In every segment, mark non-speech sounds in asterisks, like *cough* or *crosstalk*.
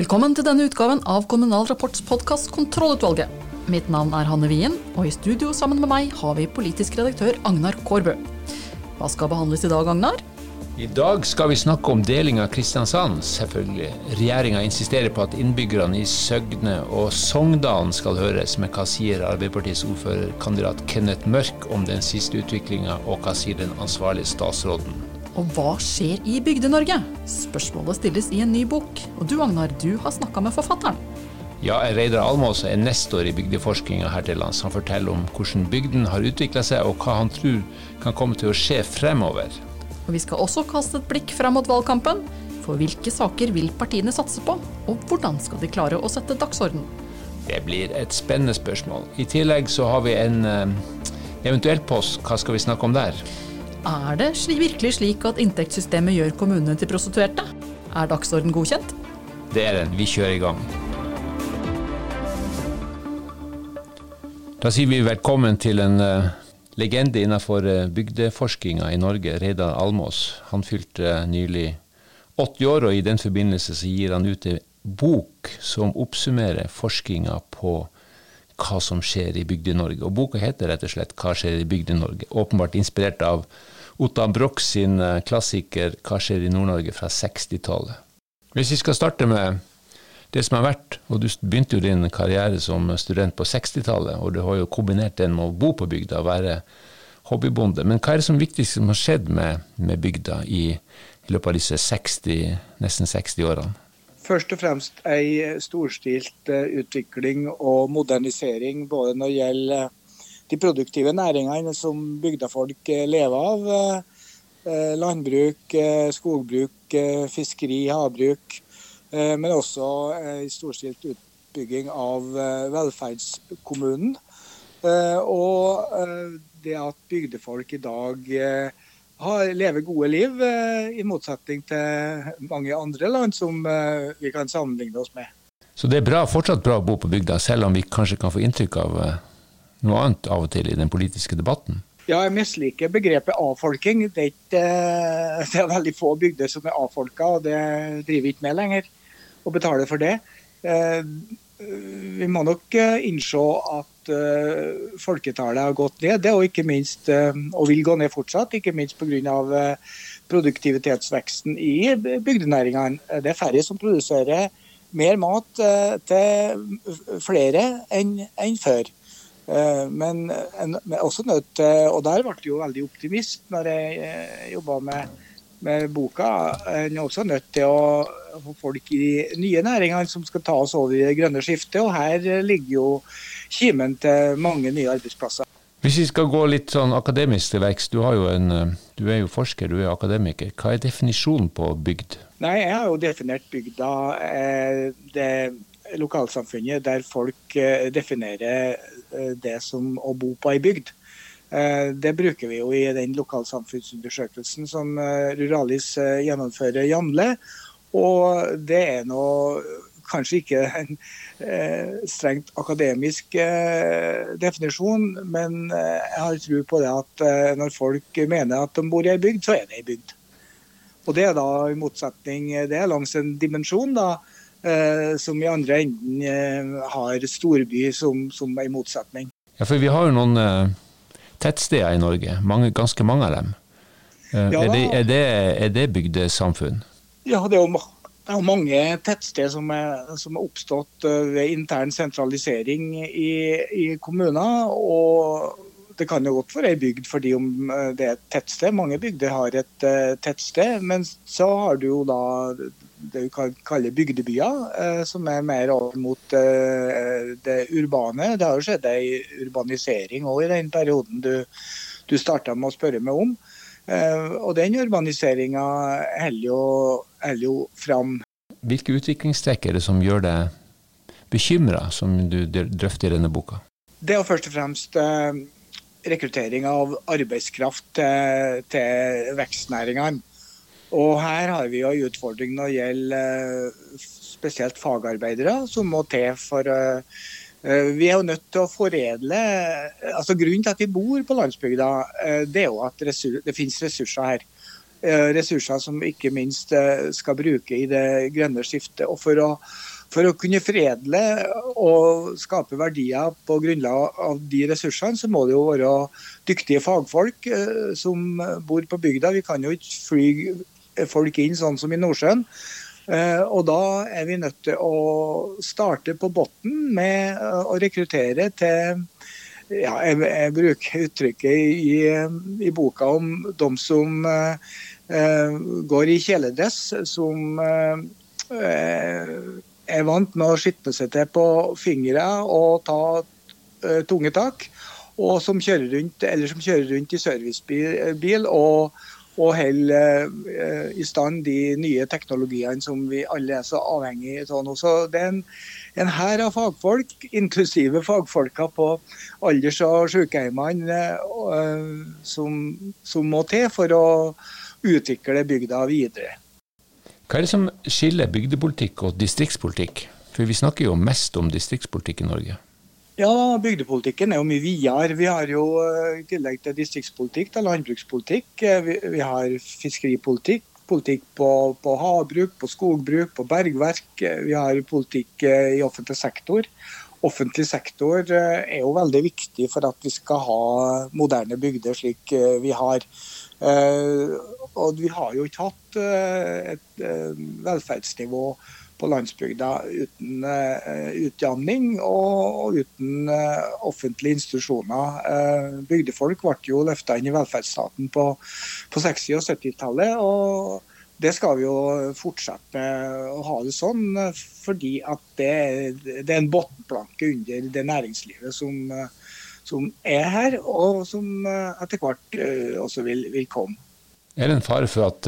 Velkommen til denne utgaven av Kommunal Rapports podkast Kontrollutvalget. Mitt navn er Hanne Wien, og i studio sammen med meg har vi politisk redaktør Agnar Kårbø. Hva skal behandles i dag, Agnar? I dag skal vi snakke om deling av Kristiansand, selvfølgelig. Regjeringa insisterer på at innbyggerne i Søgne og Sogndalen skal høres, men hva sier Arbeiderpartiets ordførerkandidat Kenneth Mørk om den siste utviklinga, og hva sier den ansvarlige statsråden? Og hva skjer i Bygde-Norge? Spørsmålet stilles i en ny bok. Og du Agnar, du har snakka med forfatteren. Ja, Reidar Almås er nestor i bygdeforskninga her til lands. Han forteller om hvordan bygden har utvikla seg, og hva han tror kan komme til å skje fremover. Og Vi skal også kaste et blikk frem mot valgkampen. For hvilke saker vil partiene satse på, og hvordan skal de klare å sette dagsorden? Det blir et spennende spørsmål. I tillegg så har vi en uh, eventuell post. Hva skal vi snakke om der? Er det virkelig slik at inntektssystemet gjør kommunene til prostituerte? Er dagsorden godkjent? Det er den. Vi kjører i gang. Da sier vi velkommen til en uh, legende innenfor uh, bygdeforskinga i Norge, Reidar Almås. Han fylte uh, nylig 80 år, og i den forbindelse gir han ut en bok som oppsummerer forskinga på hva som skjer i Bygde-Norge. Og Boka heter rett og slett 'Hva skjer i Bygde-Norge', åpenbart inspirert av Ottan Broch sin klassiker 'Hva skjer i Nord-Norge' fra 60-tallet. Hvis vi skal starte med det som har vært, og du begynte jo din karriere som student på 60-tallet, og du har jo kombinert den med å bo på bygda og være hobbybonde. Men hva er det som viktigst som har skjedd med, med bygda i, i, løpet av disse 60, nesten 60 årene? Først og fremst ei storstilt utvikling og modernisering både når det gjelder de produktive næringene som bygdefolk lever av. Landbruk, skogbruk, fiskeri, havbruk. Men også en storstilt utbygging av velferdskommunen. Og det at bygdefolk i dag lever gode liv, i motsetning til mange andre land som vi kan sammenligne oss med. Så det er bra, fortsatt bra å bo på bygda, selv om vi kanskje kan få inntrykk av noe annet av og til i den politiske debatten? Ja, jeg misliker begrepet avfolking. Det er, ikke, det er veldig få bygder som er avfolka, og det driver vi ikke med lenger. Og betaler for det. Vi må nok innse at folketallet har gått ned, og ikke minst, og vil gå ned fortsatt, ikke minst pga. produktivitetsveksten i bygdenæringene. Det er færre som produserer mer mat til flere enn, før. Men en, også nødt til, og der ble jeg jo veldig optimist når jeg jobba med, med, boka. En er også nødt til å få folk i nye næringene som skal ta oss over i det grønne skiftet. Og her ligger jo kimen til mange nye arbeidsplasser. Hvis vi skal gå litt sånn akademisk til verks, du, du, er jo forsker, du er akademiker. Hva er definisjonen på bygd? Nei, Jeg har jo definert bygda det lokalsamfunnet der folk definerer det som å bo på ei bygd. Det bruker vi jo i den lokalsamfunnsundersøkelsen som Ruralis gjennomfører jevnlig. Og det er nå kanskje ikke en strengt akademisk definisjon, men jeg har tro på det at når folk mener at de bor i ei bygd, så er det ei bygd. Og det er da i motsetning Det er langs en dimensjon, da Eh, som i andre enden eh, har storby som, som en motsetning. Ja, for vi har jo noen tettsteder i Norge, mange, ganske mange av dem. Ja, er, det, er, det, er, det, bygdesamfunn? Ja, det er jo, det er mange tettsteder som er, som er oppstått ved intern sentralisering i, i kommuner. og det kan jo godt være ei bygd fordi om det er et tettsted. Mange bygder har et uh, tettsted. Men så har du jo da det vi kan kalle bygdebyer, uh, som er mer over mot uh, det urbane. Det har jo skjedd ei urbanisering òg i den perioden du, du starta med å spørre meg om. Og den urbaniseringa holder jo, jo fram. Hvilke utviklingstrekk er det som gjør deg bekymra, som du drøfter i denne boka? Det er først og fremst rekruttering av arbeidskraft til, til vekstnæringene. Og her har vi jo en utfordring når det gjelder spesielt fagarbeidere, som må til for Vi er jo nødt til å foredle altså Grunnen til at vi bor på landsbygda, det er jo at ressurs, det finnes ressurser her. ressurser som ikke minst skal bruke i det grønne skiftet. Og for å, for å kunne foredle og skape verdier på grunnlag av de ressursene, så må det jo være dyktige fagfolk som bor på bygda. Vi kan jo ikke fly folk inn sånn som i Nordsjøen. Eh, og da er vi nødt til å starte på bunnen med eh, å rekruttere til ja, jeg, jeg bruker uttrykket i, i, boka om de som uh, går i kjeledress, som uh, er vant med å skitne seg til på fingre og ta uh, tunge tak, og som kjører rundt, eller som kjører rundt i servicebil og og holder eh, i stand de nye teknologiene som vi alle er så avhengig av nå. Så det er en, en hær av fagfolk, inklusive fagfolka på alders- og sykehjemmene, eh, som, som må til for å utvikle bygda videre. Hva er det som skiller bygdepolitikk og distriktspolitikk? For vi snakker jo mest om distriktspolitikk i Norge. Ja, bygdepolitikken er jo mye videre. Vi har jo eh, i tillegg til distriktspolitikk, til landbrukspolitikk. Eh, vi, vi, har fiskeripolitikk, politikk på, på, havbruk, på skogbruk, på bergverk. Eh, vi har politikk i offentlig sektor. Offentlig sektor er jo veldig viktig for at vi skal ha moderne bygder slik vi har. Og vi har jo ikke hatt et velferdsnivå på landsbygda uten uh, utjamning og, uten uh, offentlige institusjoner. Uh, bygdefolk ble jo løfta inn i velferdsstaten på, på 60- og 70-tallet. og det skal vi jo fortsette å ha det sånn, fordi at det, det er en bunnplanke under det næringslivet som, som, er her, og som etter hvert også vil, vil komme. Er det en fare for at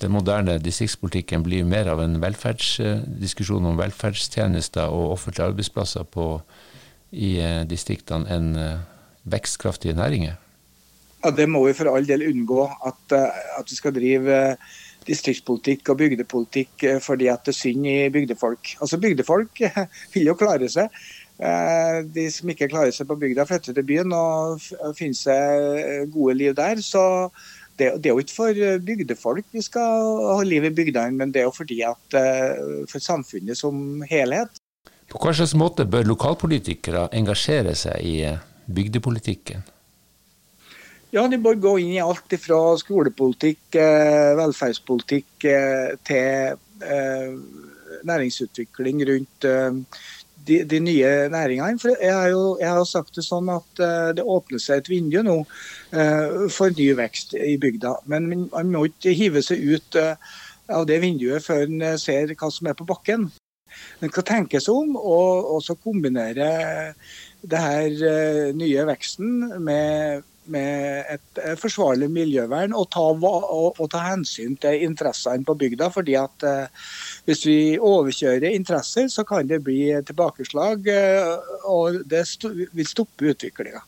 den moderne distriktspolitikken blir mer av en velferdsdiskusjon om velferdstjenester og offentlige arbeidsplasser på, i eh, distriktene enn eh, vekstkraftige næringer? Ja, Det må vi for all del unngå. At, eh, at vi skal drive distriktspolitikk og bygdepolitikk fordi at det er synd i bygdefolk. Altså Bygdefolk *laughs* vil jo klare seg. De som ikke klarer seg på bygda, flytter til byen og finner seg gode liv der. Så det, det, er jo ikke for eh, bygdefolk vi skal ha liv i bygdene, men det er jo fordi at eh, for samfunnet som helhet. På hva slags måte bør lokalpolitikere engasjere seg i eh, bygdepolitikken? Ja, De bør gå inn i alt fra skolepolitikk, velferdspolitikk til næringsutvikling rundt de, de, nye næringene. For jeg har jo jeg har sagt det sånn at uh, det åpner seg et vindu nå uh, for ny vekst i bygda. Men man må ikke hive seg ut uh, av det vinduet før en ser hva som er på bakken. En kan tenke seg om og også kombinere det her nye veksten med med et forsvarlig miljøvern og ta, og, og ta hensyn til interessene på bygda. fordi at eh, Hvis vi overkjører interesser, så kan det bli tilbakeslag, eh, og det st vil stoppe utviklinga.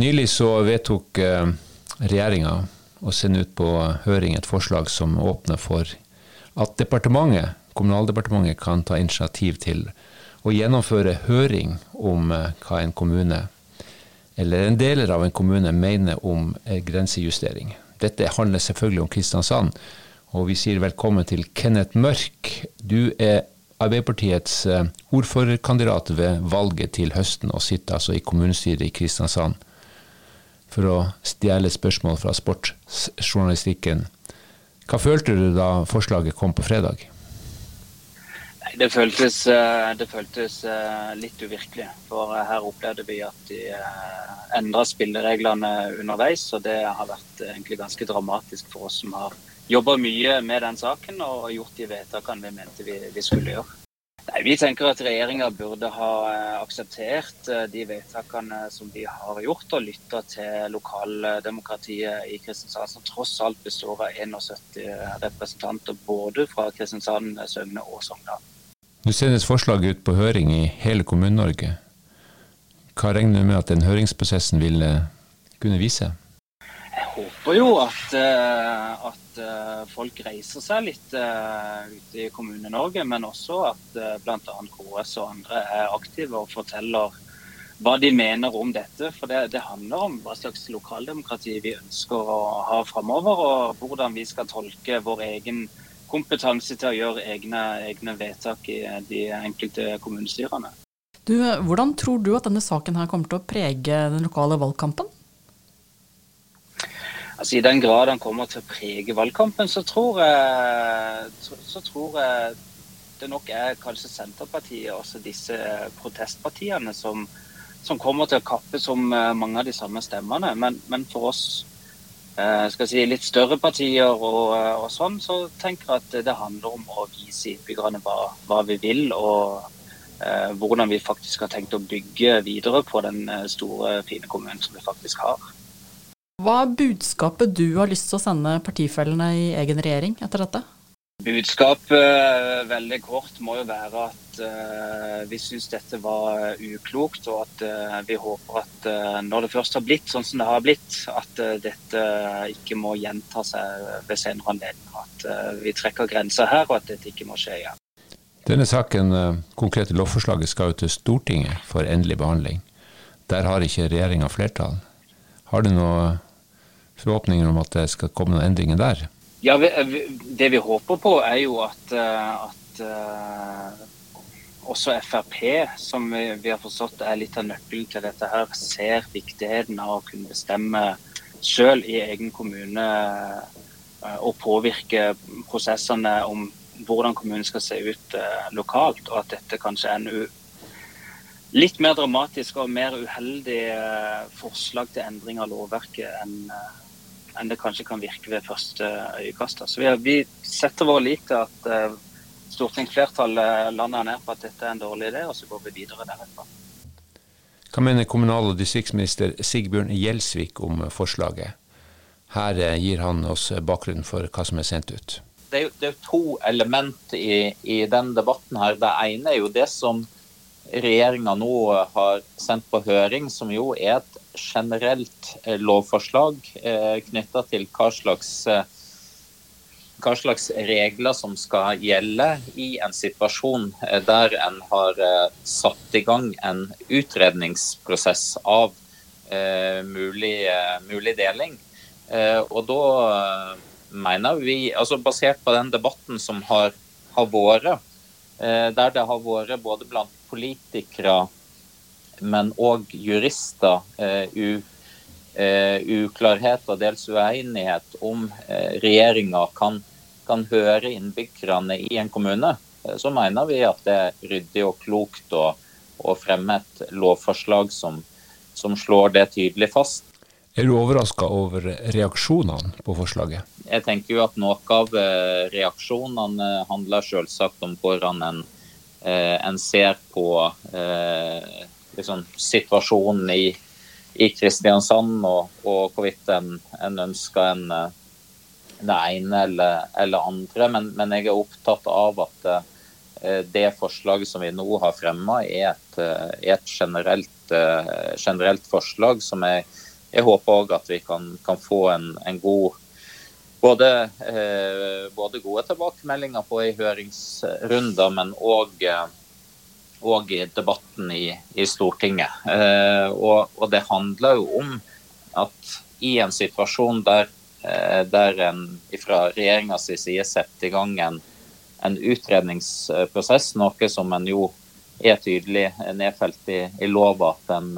Nylig så vedtok eh, regjeringa å sende ut på høring et forslag som åpner for at departementet, Kommunaldepartementet kan ta initiativ til å gjennomføre høring om eh, hva en kommune, eller en deler av en kommune, mener om eh, grensejustering. Dette handler selvfølgelig om Kristiansand, og vi sier velkommen til Kenneth Mørk. Du er Arbeiderpartiets eh, ordførerkandidat ved valget til høsten, og sitter altså i kommunestyret i Kristiansand. For å stjele spørsmål fra sportsjournalistikken. Hva følte du da forslaget kom på fredag? Det føltes, eh, det føltes, eh, litt uvirkelig. For eh, her opplevde vi at de endra spillereglene underveis. Og det har vært egentlig ganske dramatisk for oss som har jobba mye med den saken og gjort de vedtakene vi mente vi, vi skulle gjøre. Nei, Vi tenker at regjeringa burde ha akseptert de vedtakene som de har gjort, og lytta til lokaldemokratiet i Kristiansand, som tross alt består av 71 representanter både fra Kristiansand, Søgne og Sogndal. Nå sendes forslaget ut på høring i hele Kommune-Norge. Hva regner du med at den høringsprosessen vil eh, kunne vise? Jeg håper jo at, eh, at eh, folk reiser seg litt ute i Kommune-Norge, men også at bl.a. KS og andre er aktive og forteller hva de mener om dette. For det, det, handler om hva slags lokaldemokrati vi ønsker å ha framover, og hvordan vi skal tolke vår egen kompetanse til å gjøre egne, egne vedtak i de enkelte kommunestyrene. Du, hvordan tror du at denne saken her kommer til å prege den lokale valgkampen? Altså, I den grad han kommer til å prege valgkampen, så tror jeg, så tror jeg det nok er kanskje Senterpartiet og også disse protestpartiene som, som kommer til å kappe som eh, mange av de samme stemmene. Men, men for oss eh, skal si, litt større partier og, eh, og, sånn, så tenker jeg at det handler om å vise innbyggerne hva, hva vi vil. og eh, hvordan vi faktisk har tenkt å bygge videre på den store, fine kommunen som vi faktisk har. Hva er budskapet du har lyst til å sende partifellene i egen regjering etter dette? Budskapet uh, veldig kort må jo være at uh, vi syns dette var uklokt, og at uh, vi håper at når det først har blitt sånn som det har blitt, at dette ikke må gjenta seg ved senere anledninger. At vi trekker grenser her, og at dette ikke må skje igjen. Denne saken, konkrete lovforslaget, skal jo til Stortinget for endelig behandling. Der har ikke regjeringa flertall. Har du noen forhåpninger om at det skal komme noen endringer der? Ja, Det vi håper på, er jo at, eh, at uh, også Frp, som vi, vi, har forstått er litt av nøkkelen til dette, her, ser viktigheten av å kunne bestemme selv i egen kommune uh, og påvirke prosessene om hvordan kommunen skal se ut lokalt. Og at dette kanskje er en litt mer dramatisk og mer uheldig forslag til endring av lovverket enn enn det kanskje kan virke ved første øyekast. Så vi, vi setter vår lit til at uh, stortingsflertallet lander ned på at dette er en dårlig idé, og så går vi videre derfra. Hva mener kommunal- og distriktsminister Sigbjørn Gjelsvik om forslaget? Her eh, gir han oss bakgrunnen for hva som er sendt ut. Det er jo, det er to element i, i den debatten her. Det ene er jo det som regjeringa nå har sendt på høring, som jo er et generelt eh, lovforslag eh, knytta til hva slags, eh, hva slags regler som skal gjelde i en situasjon der en har satt i gang en utredningsprosess av mulig, mulig deling. Og da mener vi, altså basert på den debatten som har, har vært, der det har vært både blant politikere men òg jurister. Eh, u, eh, uklarhet og dels uenighet om eh, regjeringa kan, kan, høre innbyggerne i en kommune, så mener vi at det er ryddig og klokt å, å fremme et lovforslag som, som slår det tydelig fast. Er du overraska over reaksjonene på forslaget? Jeg tenker jo at Noe av reaksjonene handler selvsagt om hvordan en, en ser på eh, liksom, situasjonen i, i Kristiansand, og, og hvorvidt en, en ønsker en, eh, det ene eller, eller andre. Men, men, jeg er opptatt av at uh, det forslaget som vi nå har fremma, er et, uh, et generelt, generelt, forslag som jeg, jeg håper òg at vi kan, kan få en, en god både, både, gode tilbakemeldinger på i høringsrunder, men òg og i debatten i, i Stortinget. Eh, og, og, det handler jo om at i en situasjon der, eh, der en fra regjeringas side setter i gang en, en, utredningsprosess, noe som en jo er tydelig nedfelt i, i lova at en,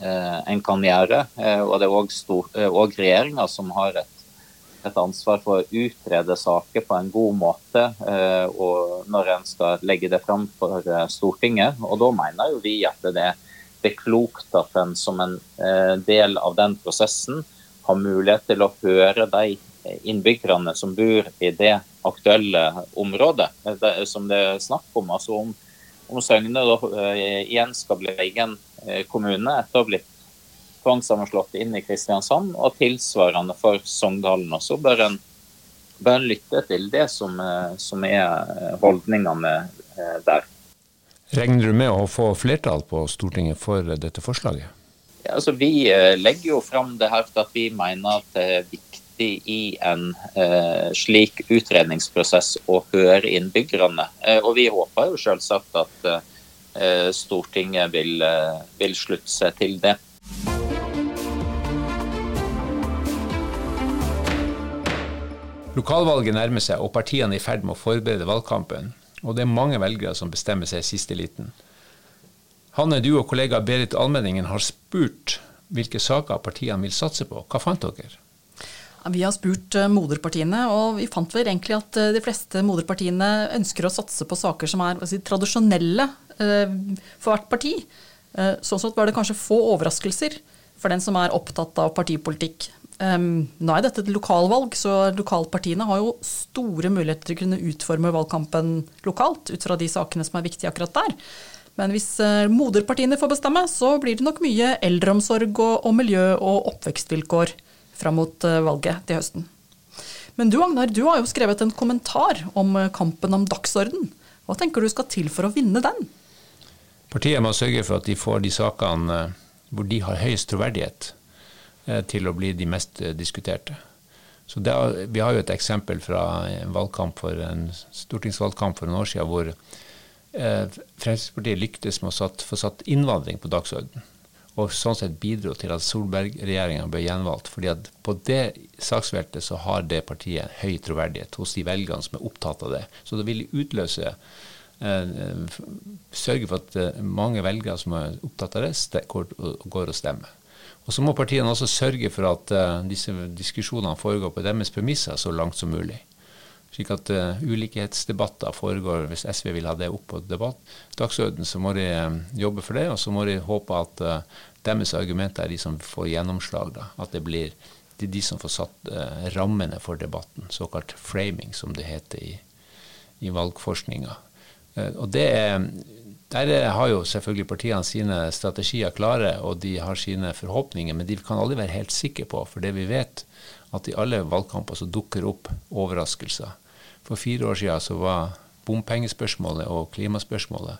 eh, en kan gjøre. Eh, og det er òg eh, regjeringa som har et et ansvar for å utrede saker på en god måte eh, når en skal legge det fram for eh, Stortinget. Og da mener jo vi at det, det er klokt at en som en eh, del av den prosessen har mulighet til å høre de innbyggerne som bor i det aktuelle området som det er snakk om. Altså om, om Søgne da, igjen skal bli egen kommune etter å ha blitt tvangssammenslått inn i Kristiansand, og tilsvarende for Sogndalen. også. bør en, bør en lytte til det som, eh, som er eh, holdningene eh, der. Regner du med å få flertall på Stortinget for dette forslaget? Ja, altså Vi legger jo fram det her for at vi mener at det er viktig i en eh, slik utredningsprosess å høre innbyggerne. Eh, og vi håper jo selvsagt at eh, Stortinget vil, vil slutte seg til det. Lokalvalget nærmer seg, og partiene er i ferd med å forberede valgkampen. Og det er mange velgere som bestemmer seg i siste liten. Hanne, du og kollega Berit Almenningen har spurt hvilke saker partiene vil satse på. Hva fant dere? Vi har spurt eh, moderpartiene, og vi fant vel egentlig at eh, de fleste moderpartiene ønsker å satse på saker som er si, tradisjonelle eh, for hvert parti. Sånn sett var det kanskje få overraskelser for den som er opptatt av partipolitikk. Um, nå er dette et lokalvalg, så lokalpartiene har jo store muligheter til å kunne utforme valgkampen lokalt ut fra de sakene som er viktige akkurat der. Men hvis uh, moderpartiene får bestemme, så blir det nok mye eldreomsorg og, og miljø og oppvekstvilkår fram mot uh, valget til høsten. Men du Agnar, du har jo skrevet en kommentar om uh, kampen om dagsorden. Hva tenker du skal til for å vinne den? Partiet må sørge for at de får de sakene hvor de har høyest troverdighet Eh, til å bli de mest eh, diskuterte. Så er, Vi har jo et eksempel fra en, for en stortingsvalgkamp for noen år siden hvor eh, Fremskrittspartiet lyktes med å satt, få satt innvandring på dagsordenen. Og sånn sett bidro til at Solberg-regjeringa ble gjenvalgt. fordi at på det saksfeltet så har det partiet høy troverdighet hos de velgerne som er opptatt av det. Så det vil utløse eh, Sørge for at mange velgere som er opptatt av det, går og stemmer. Og så må partiene også sørge for at uh, disse diskusjonene foregår på deres premisser så langt som mulig. Slik at uh, ulikhetsdebatter foregår. Hvis SV vil ha det opp på debatt, dagsorden, så må de uh, jobbe for det. Og så må de håpe at deres argumenter er de som får gjennomslag. Da. At det blir de, de som får satt rammene for debatten. Såkalt framing, som det heter i, i valgforskninga. og det er der eh, har jo selvfølgelig partiene sine strategier klare, og de har sine forhåpninger, men de kan aldri være helt sikre på. For det vi vet, at i alle valgkamper så dukker opp overraskelser. For fire år siden så var bompengespørsmålet og klimaspørsmålet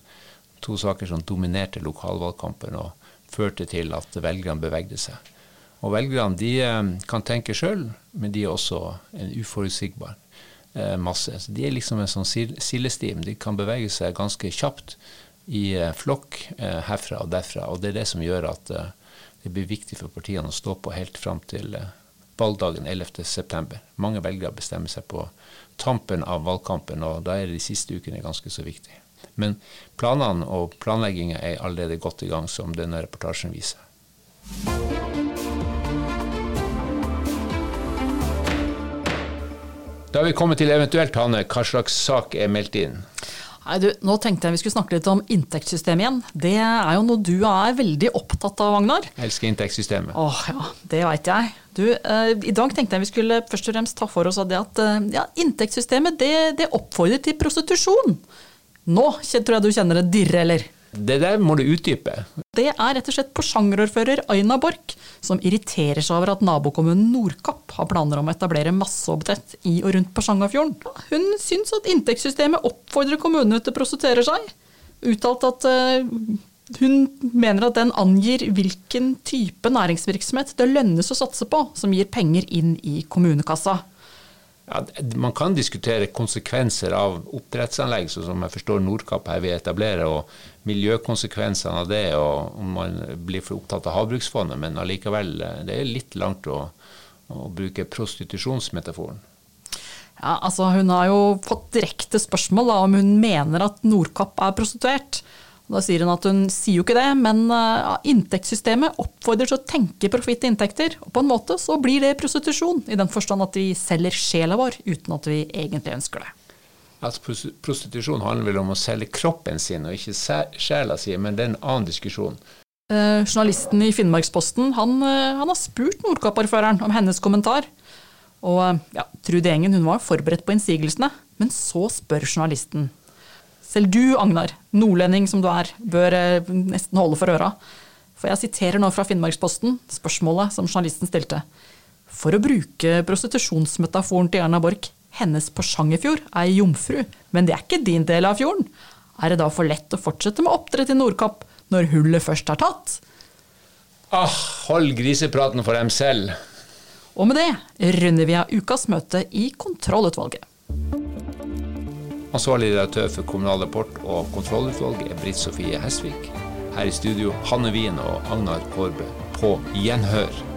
to saker som dominerte lokalvalgkampen og førte til at velgerne bevegde seg. Og velgerne de eh, kan tenke sjøl, men de er også en uforutsigbar eh, masse. Så de er liksom en sånn sildestim. De kan bevege seg ganske kjapt i eh, flokk eh, herfra og derfra. Og det er det som gjør at eh, det blir viktig for partiene å stå på helt fram til valgdagen 11.9. Mange velgere bestemmer seg på tampen av valgkampen, og da er de siste ukene ganske så viktige. Men planene og planlegginga er allerede godt i gang, som denne reportasjen viser. Da har vi kommet til eventuelt, Hanne, hva slags sak er meldt inn? Nei, du, nå tenkte jeg vi skulle snakke litt om inntektssystemet igjen. Det er jo noe du er veldig opptatt av, Agnar. Jeg elsker inntektssystemet. Åh, ja, det veit jeg. Du, eh, I dag tenkte jeg vi skulle først og fremst ta for oss av det at eh, ja, inntektssystemet det, det oppfordrer til prostitusjon. Nå tror jeg du kjenner det dirre, eller? Det der må du utdype. Det er rett og slett Porsanger-ordfører Aina Borch som irriterer seg over at nabokommunen Nordkapp har planer om å etablere masseoppdrett i og rundt Porsangerfjorden. Hun syns at inntektssystemet oppfordrer kommunene til å prostituere seg. Uttalt at uh, hun mener at den angir hvilken type næringsvirksomhet det lønnes å satse på, som gir penger inn i kommunekassa. Ja, man kan diskutere konsekvenser av oppdrettsanlegg, som jeg forstår Nordkapp her vil etablere, og miljøkonsekvensene av det, og om man blir for opptatt av havbruksfondet. Men allikevel, eh, det er litt langt å, å bruke prostitusjonsmetaforen. Ja, altså Hun har jo fått direkte spørsmål da, om hun mener at Nordkapp er prostituert. Da sier hun at hun sier jo ikke det, men uh, inntektssystemet oppfordrer til å tenke profitt i inntekter. Og på en måte så blir det prostitusjon, i den forstand at vi selger sjela vår uten at vi egentlig ønsker det. Altså, prostitusjon handler vel om å selge kroppen sin og ikke sjela si, men det er en annen diskusjon. Eh, journalisten i Finnmarksposten han, uh, han har spurt Nordkapp-ordføreren om hennes kommentar. Og ja, Trude Engen hun var forberedt på innsigelsene, men så spør journalisten selv du, Agnar, nordlending som du er, bør eh, nesten holde for øra. For jeg siterer nå fra Finnmarksposten spørsmålet som journalisten stilte. For å bruke prostitusjonsmetaforen til Erna Borch, hennes Porsangerfjord er jomfru, men det er ikke din del av fjorden. Er det da for lett å fortsette med oppdrett i Nordkapp når hullet først er tatt? Ah, hold grisepraten for dem selv. Og med det runder vi av ukas møte i kontrollutvalget. Ansvarlig redaktør for Kommunal Rapport og kontrollutvalget er Britt Sofie Hesvik. Her i studio Hanne Wien og Agnar Kårbø. På gjenhør.